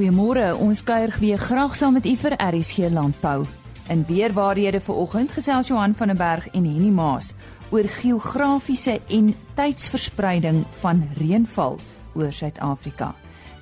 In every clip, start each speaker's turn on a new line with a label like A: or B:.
A: Goeiemôre. Ons kuier weer graag saam met u vir RSG Landbou. In weerwaarhede vanoggend gesels Johan van der Berg en Henny Maas oor geografiese en tydsverspreiding van reënval oor Suid-Afrika.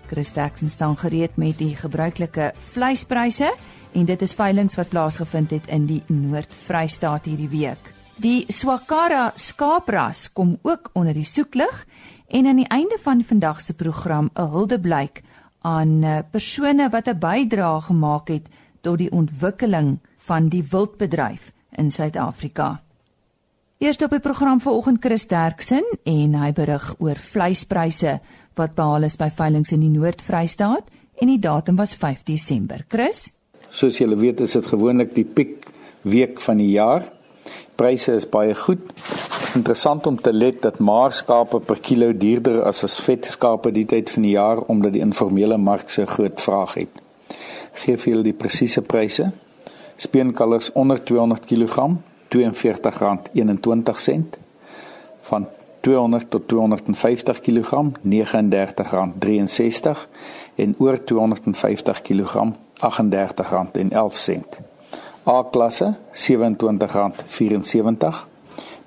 A: Chris Jackson staan gereed met die gebruikelike vleispryse en dit is veilinge wat plaasgevind het in die Noord-Vrystaat hierdie week. Die Swakara skaapras kom ook onder die soeklig en aan die einde van vandag se program 'n huldeblyk aan eh, persone wat 'n bydrae gemaak het tot die ontwikkeling van die wildbedryf in Suid-Afrika. Eerst op die program vanoggend Chris Derksen en hy berig oor vleispryse wat behaal is by veilinge in die Noord-Vrystaat en die datum was 5 Desember. Chris?
B: Soos julle weet, is dit gewoonlik die piek week van die jaar. Pryse is baie goed. Interessant om te let dat maarskape per kilo duurder as as vetskape die tyd van die jaar omdat die informele mark so groot vraag het. Gee vir julle die presiese pryse. Speenkalvers onder 200 kg R42.21 van 200 tot 250 kg R39.63 en oor 250 kg R38.11 A klasse R27.74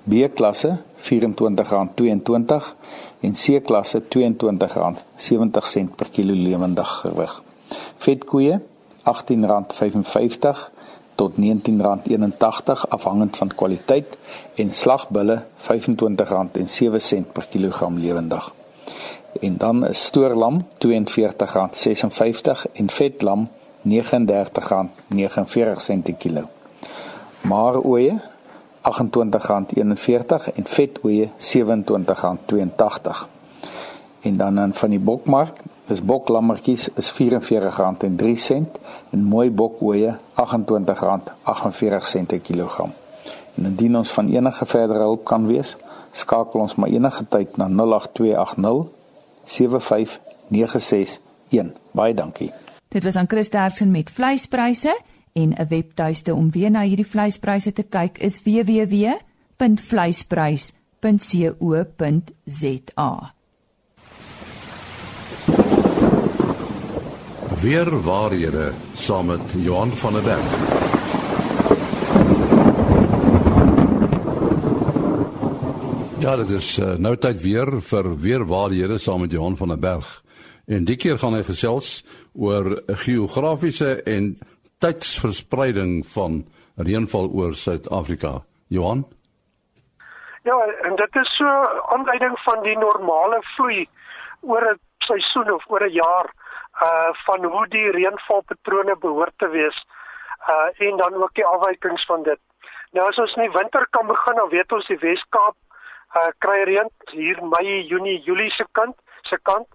B: B klasse R24.22 en C klasse R22.70 per kilo lewendig gewig. Vetkoeie R18.55 tot R19.81 afhangend van kwaliteit en slagbulle R25.07 per kilogram lewendig. En dan is stoorlam R42.56 en vetlam R39.49 per kilo. Maar oeye R28.41 en vetoeye R27.82. En dan aan van die bokmark is boklammetjies is R44.03 en mooi bokoeye R28.48 per kilogram. En indien ons van enige verdere hulp kan wees, skakel ons maar enige tyd na 08280 75961. Baie dankie.
A: Dit was aan Chris Derksen met vleispryse en 'n webtuiste om weer na hierdie vleispryse te kyk is www.vleisprys.co.za.
C: Weer waarhede saam met Johan van der Berg. Ja, dit is uh, nou tyd weer vir weer waarhede saam met Johan van der Berg. En die keer gaan hy gesels oor geografiese en tydsverspreiding van reënval oor Suid-Afrika. Johan?
D: Ja, en dit is so aanleiding van die normale vloei oor 'n seisoen of oor 'n jaar uh van hoe die reënvalpatrone behoort te wees uh en dan ook die afwykings van dit. Nou as ons in die winter kan begin, dan weet ons die Wes-Kaap uh kry reën hier Mei, Junie, Julie se kant se kant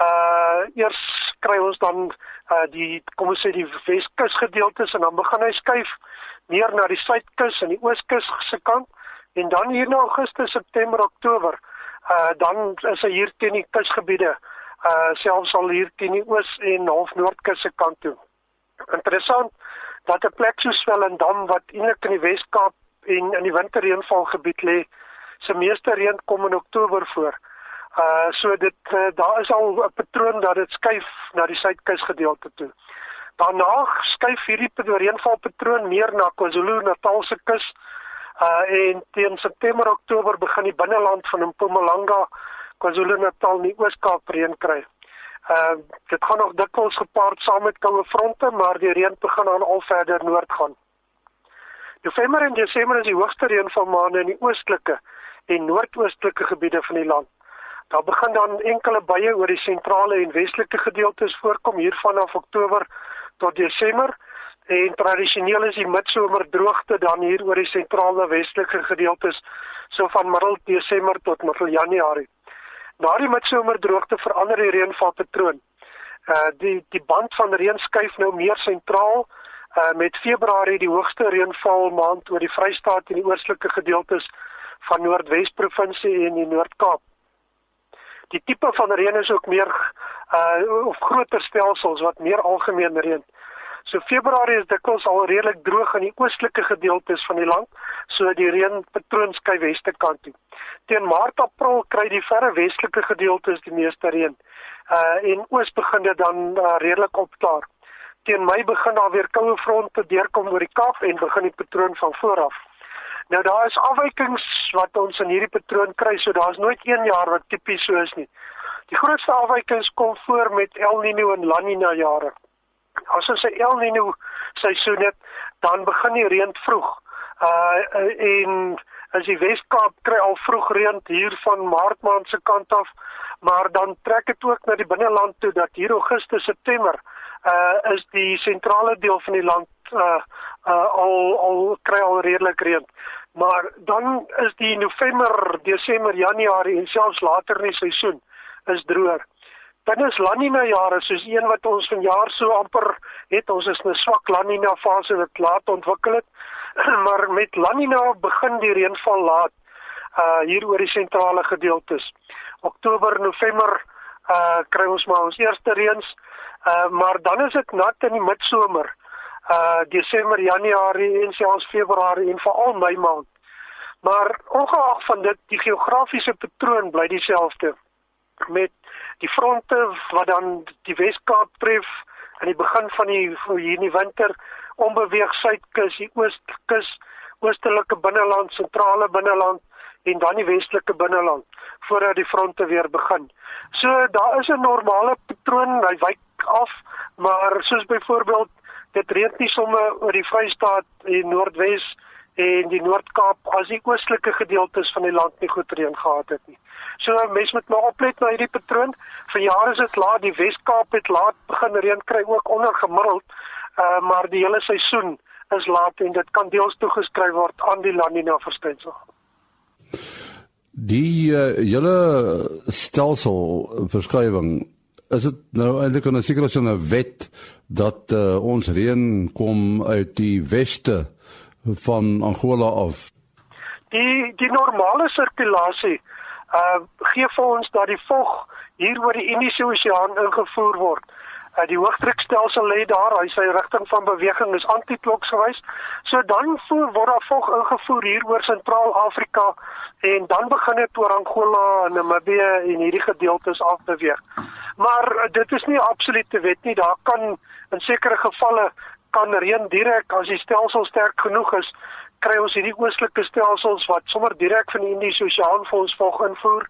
D: uh eers kry ons dan uh die kom ons sê die Weskus gedeeltes en dan begin hy skuif meer na die suidkus en die ooskus se kant en dan hier na Augustus, September, Oktober uh dan is hy hier teen die kusgebiede uh selfs al hier teen die oos en half noordkus se kant toe. Interessant dat 'n plek so Swellendam wat eintlik in die Weskaap en in die winterreënvalgebied lê, se meeste reën kom in Oktober voor. Uh so dit uh, daar is al 'n patroon dat dit skuif na die suidkus gedeelte toe. Daarna skuif hierdie reënvalpatroon meer na KwaZulu-Natal se kus. Uh en teen September Oktober begin die binneland van Mpumalanga KwaZulu-Natal nie Oos-Kaap reën kry. Uh dit gaan nog dikwels gepaard saam met koue fronte, maar die reën begin dan al verder noord gaan. November en Desember is die hoogste reënvalmaande in die oostelike en noordoostelike gebiede van die land. Daar begin dan enkele buie oor die sentrale en westelike gedeeltes voorkom hier vanaf Oktober tot Desember en tradisioneel is die midsomer droogte dan hier oor die sentrale westelike gedeeltes so van middel Desember tot middel Januarie. Na die midsomer droogte verander die reënvalpatroon. Uh die die band van reën skuif nou meer sentraal uh met Februarie die hoogste reënval maand oor die Vrystaat en die oostelike gedeeltes van Noordwes provinsie en die Noord-Kaap die tipe van reën is ook meer uh of groter stelsels wat meer algemeen reën. So Februarie is dikwels al redelik droog in die oostelike gedeeltes van die land, so die reënpatroon skuif weste kant toe. Teen Maart April kry die verre westelike gedeeltes die meeste reën. Uh en oos begin dit dan uh, redelik opklaar. Teen Mei begin daar weer koue fronte deurkom oor die Kaap en begin die patroon van vooraf. Nou daar is afwykings wat ons in hierdie patroon kry, so daar's nooit een jaar wat tipies so is nie. Die grootste afwykings kom voor met El Niño en La Niña jare. As ons 'n El Niño seisoen het, dan begin die reën vroeg. Uh en as die Weskaap kry al vroeg reën hier van Maart maand se kant af, maar dan trek dit ook na die binneland toe dat hier Augustus September uh is die sentrale deel van die land uh uh al al kry al redelik reën. Maar dan is die November, Desember, Januarie en selfs later in die seisoen is droër. Dan is La Nina jare soos een wat ons vanjaar so amper het, ons is 'n swak La Nina fase wat laat ontwikkel het. maar met La Nina begin die reënval laat uh hier oor die sentrale gedeeltes. Oktober, November uh kry ons maar ons eerste reëns. Uh maar dan is dit nat in die midsomer. Uh Desember, Januarie en selfs Februarie en veral Mei maand. Maar ongeag van dit, die geografiese patroon bly dieselfde met die fronte wat dan die Weskaap tref aan die begin van die hier in die winter onbeweeg suidkus, die ooskus, oostelike binneland, sentrale binneland en dan die westelike binneland voordat die fronte weer begin. So daar is 'n normale patroon, hy wyk af, maar soos byvoorbeeld dit reën nie sommer oor die Vrystaat en Noordwes en die Noord-Kaap as die oostelike gedeeltes van die land nie goed reën gehad het nie. So mens moet maar oplet na hierdie patroon. Vir jare is dit laat, die Wes-Kaap het laat begin reën kry ook onder gemiddeld, uh, maar die hele seisoen is laat en dit kan deels toegeskryf word aan die La Nina verskynsel.
C: Die uh, hele stelsel verskuiwing is dit nou eintlik 'n sekere so 'n wet dat uh, ons reën kom uit die weste van Angola af.
D: Die die normale sirkulasie uh gee vir ons dat die vog hier oor die Indiese Oseaan ingevoer word. Uh die hoëdrukstelsel lê daar, hy sy rigting van beweging is antikloks gewys. So dan voer word daar vog ingevoer hier oor Sentraal-Afrika en dan begin dit oor Angola en Namibië en hierdie gedeeltes af beweeg. Maar dit is nie absolute wet nie. Daar kan in sekere gevalle kan reën direk as die stelsel sterk genoeg is kry ons hierdie oostelike stelsels wat sommer direk van die Indiese Oseaan vir ons volg invoer.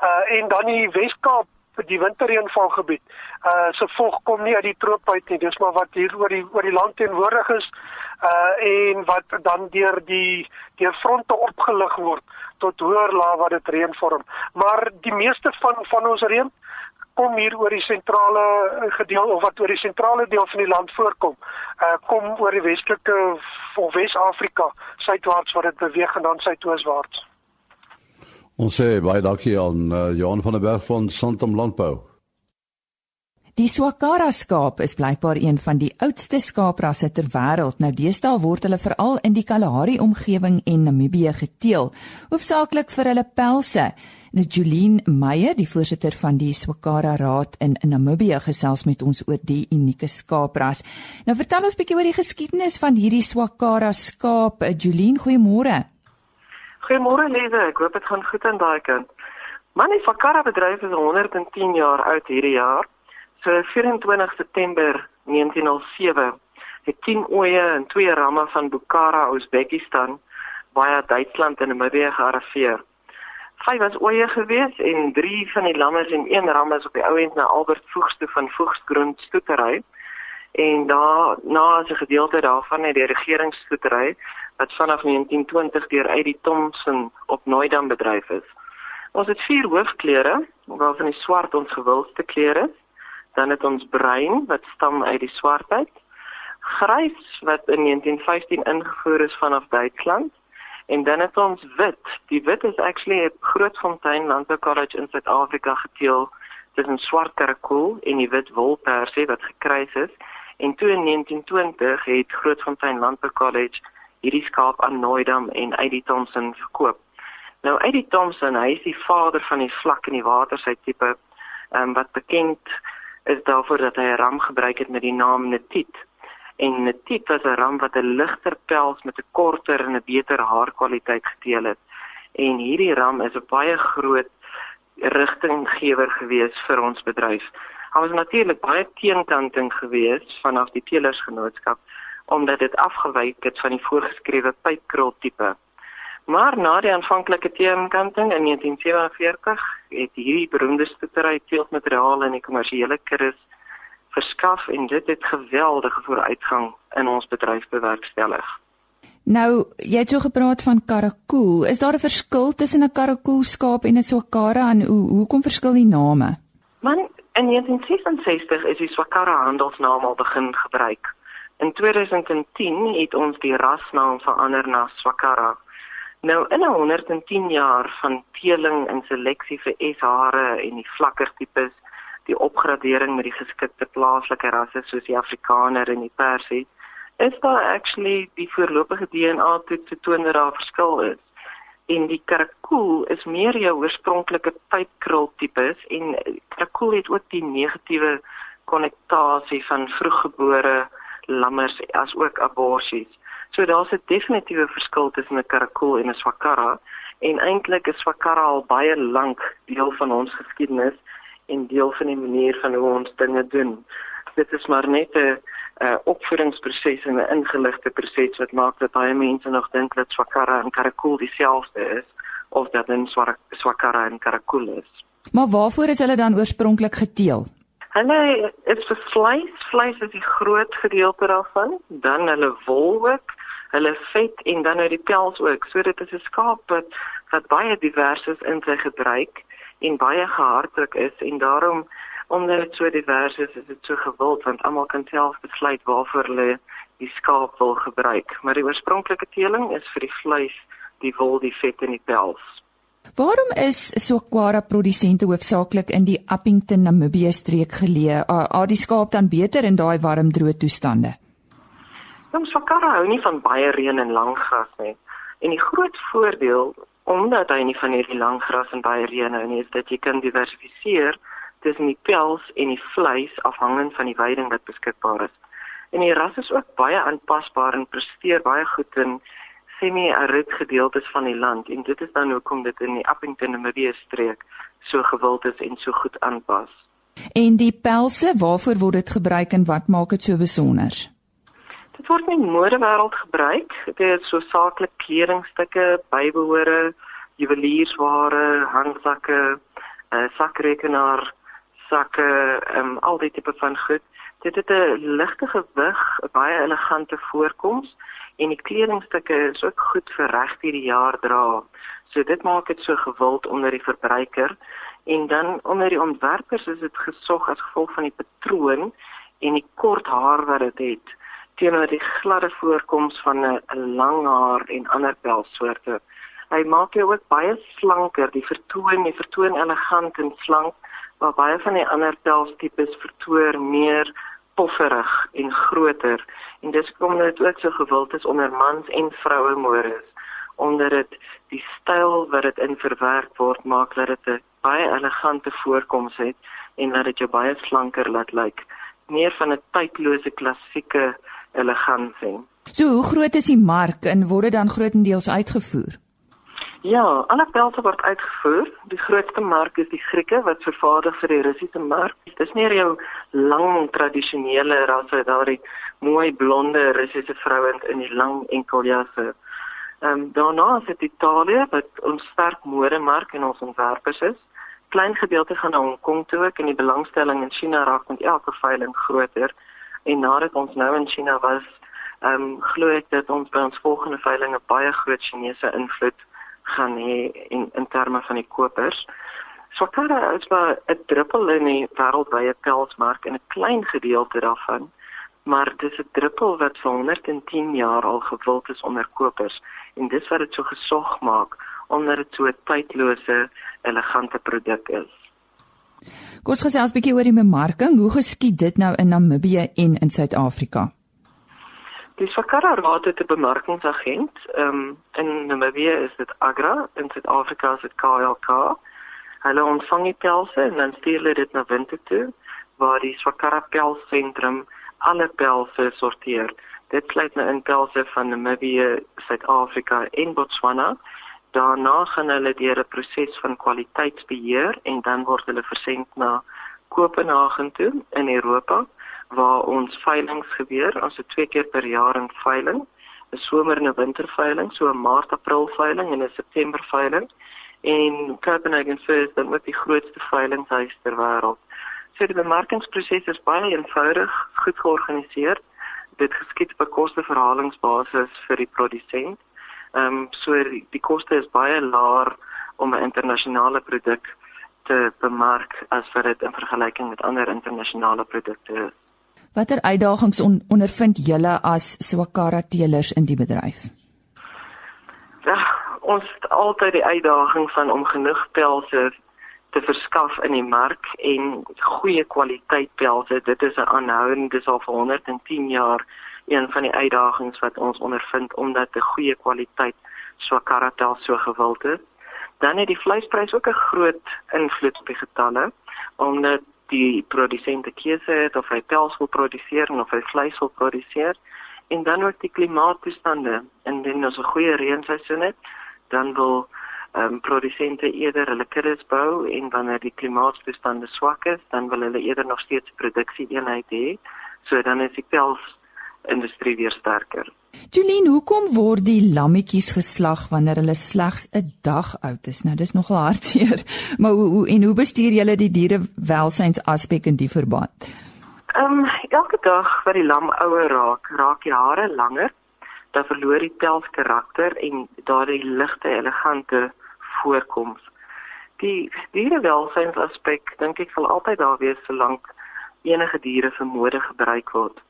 D: Uh en dan die Weskaap die winterreënvalgebied. Uh se volg kom nie uit die troop uit nie. Dis maar wat hier oor die oor die land teenwoordig is. Uh en wat dan deur die deur fronte opgelig word tot hoër laag wat dit reën vorm. Maar die meeste van van ons reën kom hier oor die sentrale eh, gedeel of wat oor die sentrale deel van die land voorkom. Uh kom oor die westelike of Wes-Afrika suidwaarts wat dit beweeg en dan suidooswaarts.
C: Ons sê baie dankie aan uh, Johan van der Berg van Santam Landbou.
A: Die Swakara skaap is blykbaar een van die oudste skaaprasse ter wêreld. Nou deesdae word hulle veral in die Kalahari omgewing en Namibië geteel, hoofsaaklik vir hulle pelse. Nou Julien Meyer, die voorsitter van die Swakara Raad in, Namibië, gesels met ons oor die unieke skaapras. Nou vertel ons bietjie oor die geskiedenis van hierdie Swakara skaap. Julien, goeiemôre.
E: Goeiemôre Lize, ek hoop dit gaan goed aan daai kant. Man, die Swakara bedryf is 110 jaar oud hierdie jaar. So 24 September 1907 het 10 oeye en twee ramme van Bukhara, Uzbekistan, baie Duitsland en Namibië gearriveer. Vyf was oeye gewees en drie van die lammes en een ram is op die ou end na Albert Voogds toe van Voogdsgrond stoetery. En daarna as 'n gedeelte daarvan het die regeringsstoetery wat vanaf 1920 deur Eddie Thompson op Nooidam bedryf is. Ons het vier hoofkleure, waarvan die swart ons gewildste kleur is dan het ons bruin wat stam uit die swartheid grys wat in 1915 ingevoer is vanaf Duitsland. En dan het ons wit. Die wit is actually 'n Grootfontein Landbou College in Suid-Afrika geteel dis 'n swart karakool en die wit wolpersie wat gekruis is. En toe in 1920 het Grootfontein Landbou College hierdie skaap aan Noidam en Eddie Thompson verkoop. Nou Eddie Thompson hy is die vader van die vlak en die water sy tipe um, wat bekend is daarvoor dat hy 'n ram gebruik het met die naam Netit. en Netit was 'n ram wat 'n ligter pels met 'n korter en 'n beter haarkwaliteit geteel het. En hierdie ram is 'n baie groot rigtinggewer gewees vir ons bedryf. Daar was natuurlik baie teenkanting gewees vanaf die teelersgenootskap omdat dit afgewyk het van die voorgeskrewe pypkrul tipe. Maar na die aanvanklike teenkanting in 1947 het hierdie beroemde stoetery teeltmateriaal in die kommersiële kuddes verskaf en dit het geweldige vooruitgang in ons bedryf bewerkstellig.
A: Nou, jy het so gepraat van karakool. Is daar 'n verskil tussen 'n karakool skaap en 'n swakara en hoe hoekom verskil die name?
E: Man, in 1966 is die swakara handelsnaam al begin gebruik. In 2010 het ons die rasnaam verander na swakara. Nou in 'n 110 jaar van teeling en seleksie vir S-hare en die vlakker tipes die opgradering met die geskikte plaaslike rasse soos die Afrikaner en die Persie, is daar actually die voorlopige DNA toets te toon dat daar verskil is. En die karakool is meer jou oorspronklike pypkrul tipes en karakool het ook die negatiewe konnektasie van vroeggebore lammers as ook aborsies. So daar's 'n definitiewe verskil tussen 'n karakool en 'n swakara en eintlik is swakara al baie lank deel van ons geskiedenis en deel van die manier van hoe ons dinge doen. Dit is maar net 'n uh, opvoedingsproses en 'n ingeligte proses wat maak dat baie mense nog dink dat swakara en karakul dieselfde is of dat dan swakara en karakul is.
A: Maar waarvoor is hulle dan oorspronklik geteel?
E: Hulle is vir vleis, vleis is die groot gedeelte daarvan, dan hulle wol ook, hulle vet en dan uit die pels ook. So dit is 'n skaap wat wat baie divers is in sy gebruik en baie gehardruk is en daarom omdat dit so divers is, is dit so gewild want almal kan self besluit waarvoor hulle die skaap wil gebruik. Maar die oorspronklike teeling is vir die vleis, die wol, die vet en die pels.
A: Waarom is Sokwara produsente hoofsaaklik in die Appington Namibië streek geleë? Are die skaap dan beter in daai warm droë toestande?
E: Ons Sokwara hou nie van baie reën en lang gras nie. En die groot voordeel omdat hy nie van hierdie lang gras en baie reën hou nie, is dat jy kan diversifiseer tussen die pels en die vleis afhangend van die veiding wat beskikbaar is. En die ras is ook baie aanpasbaar en presteer baie goed in semi-arid gedeeltes van die land en dit is dan hoekom dit in die Appington en Mbewe streek so gewild is en so goed aanpas.
A: En die pelse, waarvoor word dit gebruik en wat maak dit so besonder?
E: Dit word in die modewêreld gebruik. Dit is so saaklik kledingstukke, bybehore, juweliersware, handsakke, uh, eh, sakrekenaar, sakke, um, al die tipe van goed. Dit het 'n ligte gewig, baie elegante voorkoms en die kledingstukke is ook goed vir reg hierdie jaar dra. So dit maak dit so gewild onder die verbruiker en dan onder die ontwerpers is dit gesog as gevolg van die patroon en die kort haar wat dit het. het teenoor die gladde voorkoms van 'n lang haar en ander pelsoorte. Hy maak jou ook baie slanker, die vertoon, die vertoon elegant en slank, maar baie van die ander pelstipes vertoon meer pofferig en groter. En dis kom dit ook so gewild is onder mans en vroue modes onder dit die styl wat dit in verwerk word maak dat dit 'n baie elegante voorkoms het en dat dit jou baie slanker laat lyk meer van 'n tydlose klassieke elegansie.
A: So hoe groot is die mark en word dit dan grootendeels uitgevoer?
E: Ja, alle pelse word uitgevoer. Die grootste mark is die Grieke wat vervaardig vir die Russiese mark. Dit is nie jou lang tradisionele rasse daardie mooi blonde Russiese vrouens in die lang enkeljasse. Ehm um, daarna is dit Italië wat ons sterk modemark en ons ontwerpers is. Klein gedeelte gaan na Hong Kong toe en die belangstelling in China raak met elke veiling groter en nadat ons nou in China was, ehm um, glo ek dat ons by ons volgende veiling 'n baie groot Chinese invloed gaan hê in in terme van die kopers. Swakara is maar 'n druppel in die wêreldwye pelsmark en 'n klein gedeelte daarvan, maar dis 'n druppel wat vir 110 jaar al gewild is onder kopers en dis wat dit so gesog maak omdat dit so 'n tydlose, elegante produk is.
A: Kom ons gesels 'n bietjie oor die bemarking. Hoe geskied dit nou in Namibië en in Suid-Afrika?
E: Die Sakara Raad het 'n bemarkingsagent. Ehm um, in Namibië is dit Agra, in Suid-Afrika is dit KLK. Hulle ontvang die pelse en dan stuur hulle dit na Windhoek waar die Sakara Pels Sentrum alle pelse sorteer. Dit sluit nou in pelse van Namibië, Suid-Afrika en Botswana. Daarna gaan hulle deur 'n proses van kwaliteitsbeheer en dan word hulle versend na Kopenhagen toe in Europa waar ons veiling gebeur, ons het twee keer per jaar 'n veiling, 'n somer en 'n winterveiling, so 'n Maart-April veiling en 'n September veiling. En Copenhagen Furs dan met die grootste veilinghuis ter wêreld. So die bemarkingsproses is baie eenvoudig, goed georganiseer. Dit geskied op 'n kosteverhalingsbasis vir die produsent. Ehm um, so die, die koste is baie laer om 'n internasionale produk te bemark as wat dit in vergelyking met ander internasionale produkte is.
A: Watter uitdagings on, ondervind julle as Swakara teelers in die bedryf?
E: Ja, ons het altyd die uitdaging van om genoeg pelse te verskaf in die mark en goeie kwaliteit pelse. Dit is 'n aanhoudende dis al vir 110 jaar een van die uitdagings wat ons ondervind omdat 'n goeie kwaliteit Swakara tel so gewild is. Dan het die vleispryse ook 'n groot invloed op die getalle omdat die produsente keuse het of hy pels wil produseer of hy vleis wil produseer. En dan ook die klimaattoestande. Indien ons 'n goeie reenseisoen het dan wil ehm um, produsente eerder hulle kuddes bou en wanneer die klimaattoestande swak is dan wil hulle eerder nog steeds produksie eenheid hê. So dan is die pels industrie weer sterker.
A: Julien, hoekom word die lammetjies geslag wanneer hulle slegs 'n dag oud is? Nou dis nogal hartseer. Maar hoe, hoe en hoe bestuur julle die dierewelsynsaspek in die verband?
E: Ehm um, elke dag wat die lam ouer raak, raak die hare langer, dan verloor die pels karakter en daardie ligte elegante voorkoms. Die dierewelsynsaspek dink ek sal altyd daar wees solank enige diere vir mode gebruik word.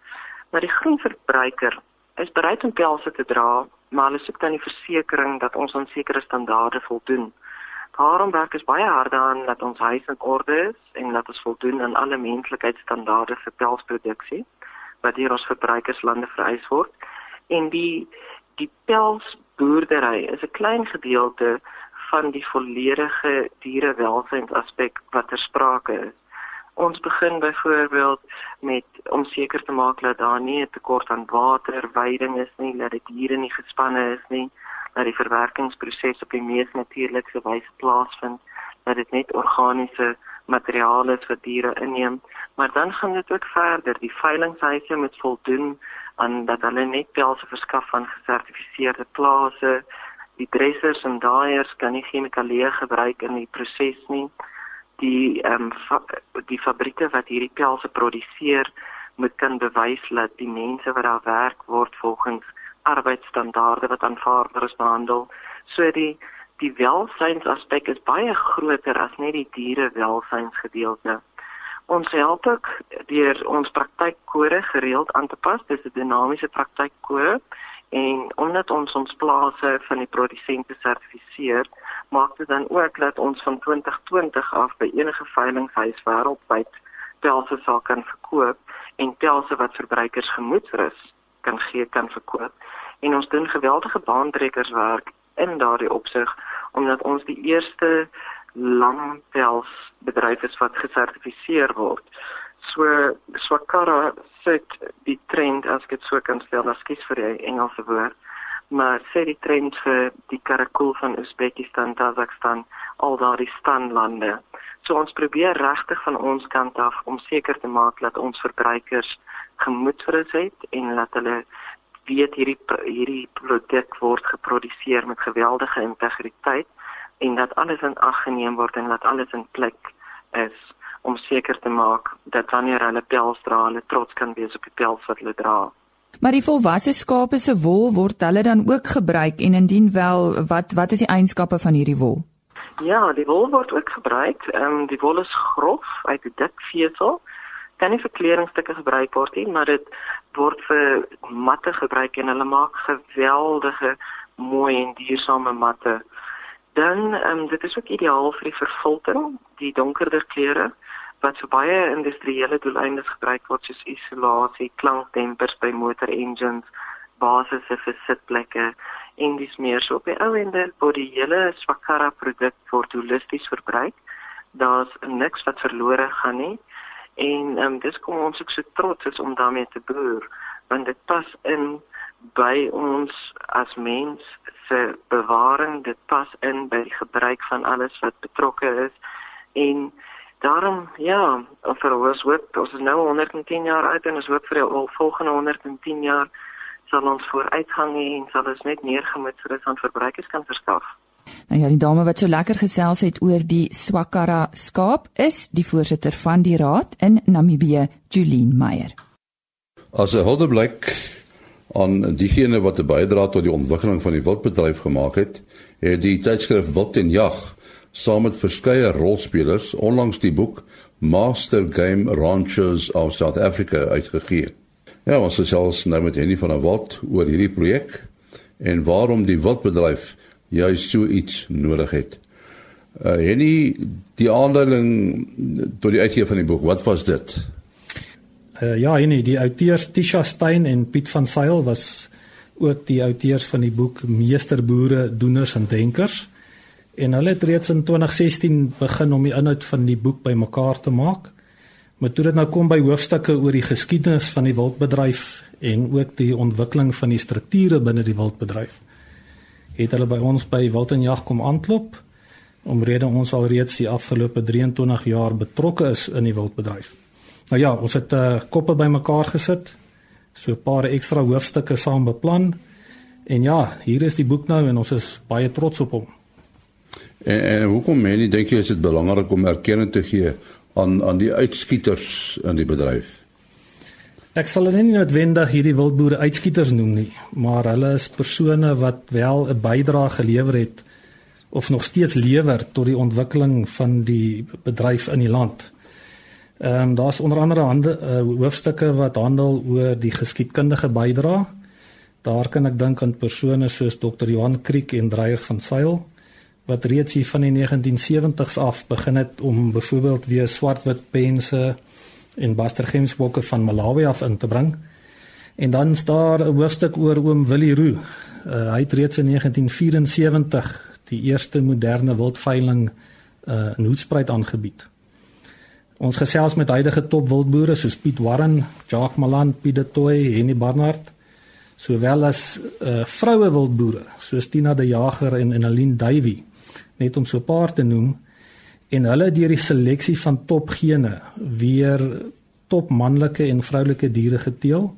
E: Maar die groen verbruiker is bereid om pelse te dra, maar hulle soek dan die versekering dat ons aan sekere standaarde voldoen. Daarom werk ons baie hard daaraan dat ons huis in orde is en dat ons voldoen aan alle menslikheidsstandaarde vir pelsproduksie wat deur ons verbruikerslande vereis word. En die die pelsboerdery is 'n klein gedeelte van die volledige dierewelsynsaspek wat ter sprake is. Ons begin byvoorbeeld met om seker te maak dat daar nie 'n tekort aan water, veiding is nie, dat die diere nie gespanne is nie, dat die verwerkingsproses op die mees natuurlike wyse plaasvind, dat dit net organiese materiale is vir diere inneem, maar dan gaan dit ook verder. Die veilinghuise moet voldoen aan dat hulle net pelse verskaf van gesertifiseerde plase. Die dressers en daaiers kan nie chemikalieë gebruik in die proses nie die ehm um, fa die fabrieke wat hierdie pelse produseer moet kan bewys dat die mense wat daar werk word volgens arbeidsstandaarde wat aanvaarbaar is behandel. So die die welsynsaspek is baie groter as net die diere welsynsgedeelte. Ons help ook deur ons praktykkode gereeld aan te pas. Dis 'n dinamiese praktykkode en omdat ons ons plase van die produsente sertifiseer, maak dit dan ook dat ons van 2020 af by enige veilinghuis wêreldwyd pelse sal kan verkoop en pelse wat verbruikers gemoedsrus kan gee kan verkoop. En ons doen geweldige baantrekkerswerk in daardie opsig omdat ons die eerste langpels bedryf is wat gesertifiseer word. So Swakara sit die trend as ek dit so kan stel, ekskuus vir die Engelse woord maar sê die trend vir die karakul van Uzbekistan, Kazakhstan, al daardie standlande. So ons probeer regtig van ons kant af om seker te maak dat ons verbruikers gemoedsrus het en dat hulle weet hierdie hierdie produk word geproduseer met geweldige integriteit en dat alles in ag geneem word en dat alles in plek is om seker te maak dat wanneer hulle pels dra, hulle trots kan wees op die pels wat hulle dra.
A: Maar die volwasse skape se wol word hulle dan ook gebruik en indien wel wat wat is die eienskappe van hierdie wol?
E: Ja, die wol word ook gebruik. Ehm um, die wol is grof uit 'n dik vesel. Kan nie vir kledingstukke gebruik word nie, maar dit word vir matte gebruik en hulle maak geweldige mooi en duursame matte. Dan ehm um, dit is ook ideaal vir die vervulting, die donkerder kleure wat vir baie industriële doeleindes gebruik word soos isolasie, klankdempers by motor engines, basisse vir sitplekke en dis meer. So op die ou ende word die hele Swakara produk word holisties verbruik. Daar's niks wat verlore gaan nie. En ehm um, dis kom ons ook so trots is om daarmee te boer want dit pas in by ons as mens se bewaring. Dit pas in by die gebruik van alles wat betrokke is. En daarom ja vir ons hoop ons is nou 110 jaar oud en ons hoop vir die volgende 110 jaar sal ons vooruitgang hê en sal ons net meer gemoedsrus aan verbruikers kan verskaf.
A: Nou ja, die dame wat so lekker gesels het oor die Swakara skaap is die voorsitter van die raad in Namibië, Julien Meyer.
C: As 'n hulde blyk aan diegene wat 'n bydrae tot die ontwikkeling van die wildbedryf gemaak het, het die tydskrif Wild en Jag saam met verskeie rolspelers onlangs die boek Master Game Ranchers of South Africa uitgegee. Ja, ons gesels nou met Henny van der Walt oor hierdie projek en waarom die wildbedryf juist so iets nodig het. Uh Henny, die aanduiding tot die uitgee van die boek, wat was dit?
F: Uh ja, Henny, die outeurs Tisha Stein en Piet van Sail was ook die outeurs van die boek Meesterboere, Doeners en Denkers. En hulle het reeds in 2016 begin om die inhoud van die boek bymekaar te maak. Maar toe dit nou kom by hoofstukke oor die geskiedenis van die wildbedryf en ook die ontwikkeling van die strukture binne die wildbedryf, het hulle by ons by Wild en Jag kom aanklop omrede ons al reeds die afgelope 23 jaar betrokke is in die wildbedryf. Nou ja, ons het uh, koppe bymekaar gesit, so 'n paar ekstra hoofstukke saam beplan. En ja, hier is die boek nou en ons is baie trots op hom.
C: En, en hoekom meen jy dink jy is dit belangrik om erkenning te gee aan aan die uitskieters in die bedryf?
F: Ek sal hulle nie noodwendig hierdie wildboere uitskieters noem nie, maar hulle is persone wat wel 'n bydrae gelewer het of nog steeds lewer tot die ontwikkeling van die bedryf in die land. Ehm um, daar's onder andere hande uh, hoofstukke wat handel oor die geskiedkundige bydrae. Daar kan ek dink aan persone soos Dr. Johan Kriek en Dreyer van Sail wat reeds hier van die 1970s af begin het om byvoorbeeld weer swartwit pense en Buster Gemsbokke van Malawi af in te bring. En dan staan 'n hoofstuk oor oom Willie Roo. Uh, hy het reeds in 1974 die eerste moderne wildveiling uh, in Hoedspruit aangebied. Ons gesels met huidige top wildboere soos Piet Warren, Jacques Malan, Piet de Tooy, Henny Barnard, sowel as uh, vroue wildboere soos Tina de Jager en Enaline Duivie net om so 'n paar te noem en hulle deur die seleksie van topgene weer top manlike en vroulike diere geteel.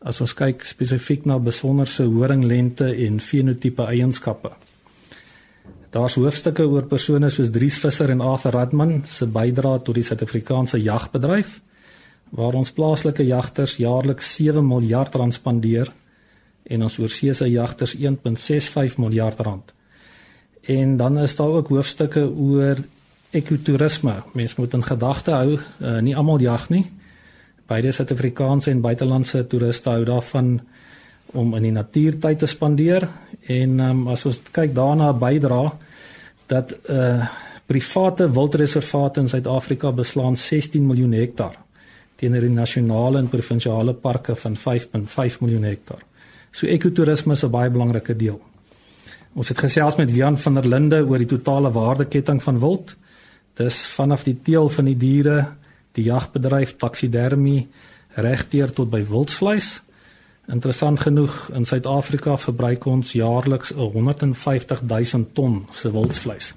F: As ons kyk spesifiek na besonderse horinglente en fenotipe eienskappe. Daar's hoofstukke oor persone soos Dries Visser en Arthur Radman se bydrae tot die Suid-Afrikaanse jagbedryf waar ons plaaslike jagters jaarliks 7 miljard rand spandeer en ons oorseese jagters 1.65 miljard rand. En dan is daar ook hoofstukke oor ekotourisme. Mense moet in gedagte hou, uh, nie almal jag nie. Beide Suid-Afrikaanse en buitelandse toeriste hou daarvan om in die natuur tyd te spandeer en um, as ons kyk daarna bydra dat uh private wildreservate in Suid-Afrika beslaan 16 miljoen hektaar teenoor die nasionale en provinsiale parke van 5.5 miljoen hektaar. So ekotourisme is 'n baie belangrike deel. Ons het gesels met Wian van der Linde oor die totale waardeketting van wild. Dis vanaf die teel van die diere, die jagbedryf, taksidermie, regdeur tot by wildsvleis. Interessant genoeg, in Suid-Afrika verbruik ons jaarliks 150 000 ton se wildsvleis.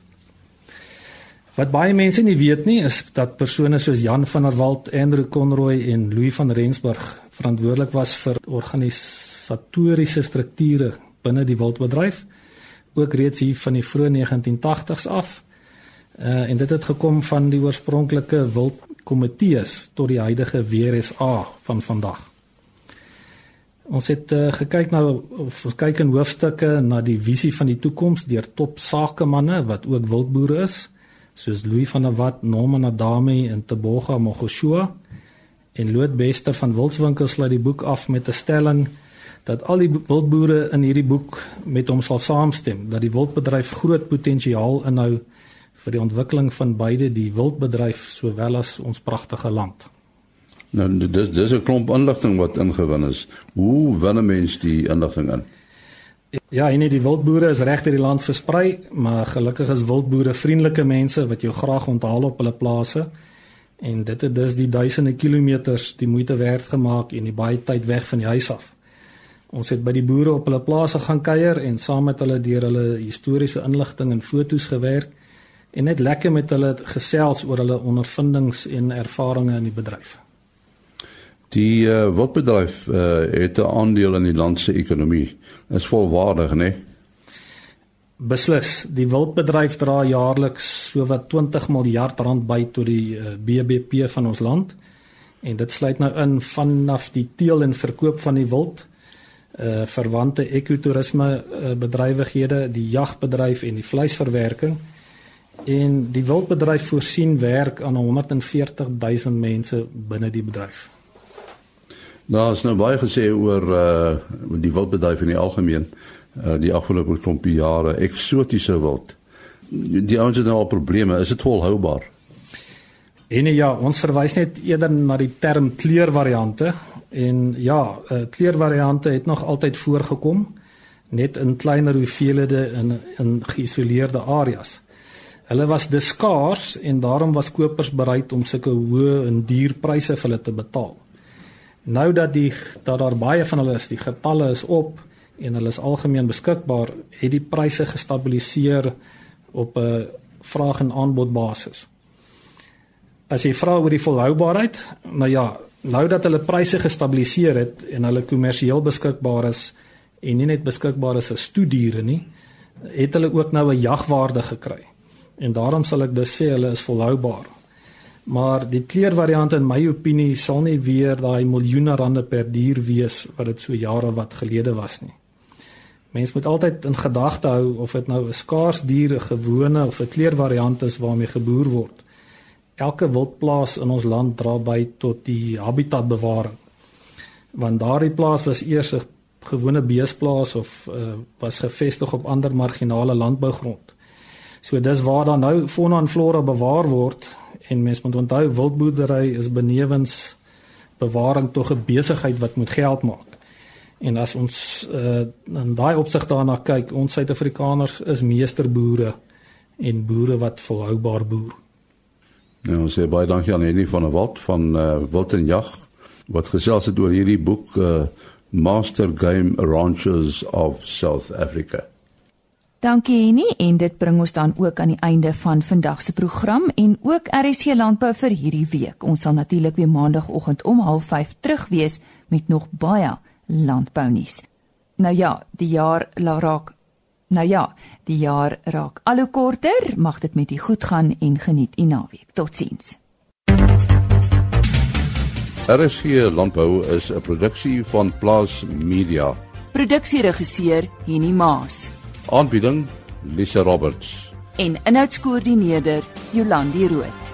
F: Wat baie mense nie weet nie, is dat persone soos Jan van der Walt, Andrew Conroy en Louis van Rensburg verantwoordelik was vir organisatoriese strukture binne die wildbedryf ook reeds hier van die vroeë 1980s af. Uh en dit het gekom van die oorspronklike wildkomitees tot die huidige WRSA van vandag. Ons het uh, gekyk na of ons kyk in hoofstukke na die visie van die toekoms deur top sakemanne wat ook wildboere is, soos Louis van der Walt, Norman Adami en Teboga Mogoshua. En Loot Bester van Wildswinkel sluit die boek af met 'n stelling dat al die wildboere in hierdie boek met hom sal saamstem dat die wildbedryf groot potensiaal inhou vir die ontwikkeling van beide die wildbedryf sowel as ons pragtige land.
C: Nou dis dis 'n klomp inligting wat ingewin is. Hoe wen 'n mens die inligting in?
F: Ja, en die wildboere is reg deur die land versprei, maar gelukkig is wildboere vriendelike mense wat jou graag onthaal op hulle plase En dit het dus die duisende kilometers die moeite werd gemaak en die baie tyd weg van die huis af. Ons het by die boere op hulle plase gaan kuier en saam met hulle deur hulle historiese inligting en fotos gewerk en net lekker met hulle gesels oor hulle ondervindings en ervarings in die bedryf.
C: Die uh, wildbedryf uh, het 'n aandeel in die land se ekonomie. Is volwaardig, né? Nee?
F: Beslis, die wildbedryf dra jaarliks sowat 20 miljard rand by tot die uh, BBP van ons land. En dit sluit nou in vanaf die teel en verkoop van die wild, uh verwante ekotourisme uh, bedrywighede, die jagbedryf en die vleisverwerking. En die wildbedryf voorsien werk aan 140 000 mense binne die bedryf.
C: Nou is nou baie gesê oor uh die wildbedryf in die algemeen uh die afgelope klompie jare eksotiese wild. Die ouens het nou al probleme, is dit volhoubaar?
F: En ja, ons verwys net eerder na die term kleurvariante en ja, uh kleurvariante het nog altyd voorgekom net in kleiner hoeveelhede in in geïsoleerde areas. Hulle was diskaars en daarom was kopers bereid om sulke hoë en duur pryse vir hulle te betaal. Nou dat die dat daar baie van hulle is, die getalle is op en hulle is algemeen beskikbaar, het die pryse gestabiliseer op 'n vraag en aanbod basis. As jy vra oor die volhoubaarheid, nou ja, nou dat hulle pryse gestabiliseer het en hulle kommersieel beskikbaar is en nie net beskikbaar is as toediere nie, het hulle ook nou 'n jagwaarde gekry. En daarom sal ek dus sê hulle is volhoubaar. Maar die kleurvariant in my opinie sal nie weer daai miljoene rande per dier wees wat dit so jare wat gelede was nie. Mens moet altyd in gedagte hou of dit nou 'n skaars dier, 'n gewone of 'n kleurvariant is waarmee geboer word. Elke wildplaas in ons land dra by tot die habitatbewaring. Want daardie plaas was eers 'n gewone beesplaas of uh, was gevestig op ander marginale landbougrond. So dis waar dan nou fauna en flora bewaar word en mens moet onthou wildboerdery is benewens bewaring tog 'n besigheid wat moet geld maak. En as ons uh, in daai opsig daarna kyk, ons Suid-Afrikaners is meesterboere en boere wat volhoubaar boer.
C: Nou ons sê baie dankie aan Henny van der Walt van uh, Wild en Jag wat gesels het oor hierdie boek uh, Master Game Ranchers of South Africa.
A: Dankie Henny en dit bring ons dan ook aan die einde van vandag se program en ook RSC Landbou vir hierdie week. Ons sal natuurlik weer maandagooggend om 05:30 terug wees met nog baie landbou nuus. Nou ja, die jaar raak Nou ja, die jaar raak al hoe korter. Mag dit met u goed gaan en geniet u naweek. Totsiens.
C: RSC Landbou is 'n produksie van Plaas Media.
A: Produksieregisseur Henny Maas.
C: Aanbieding Lisa Roberts
A: en inhoudskoördineerder Jolandi Root.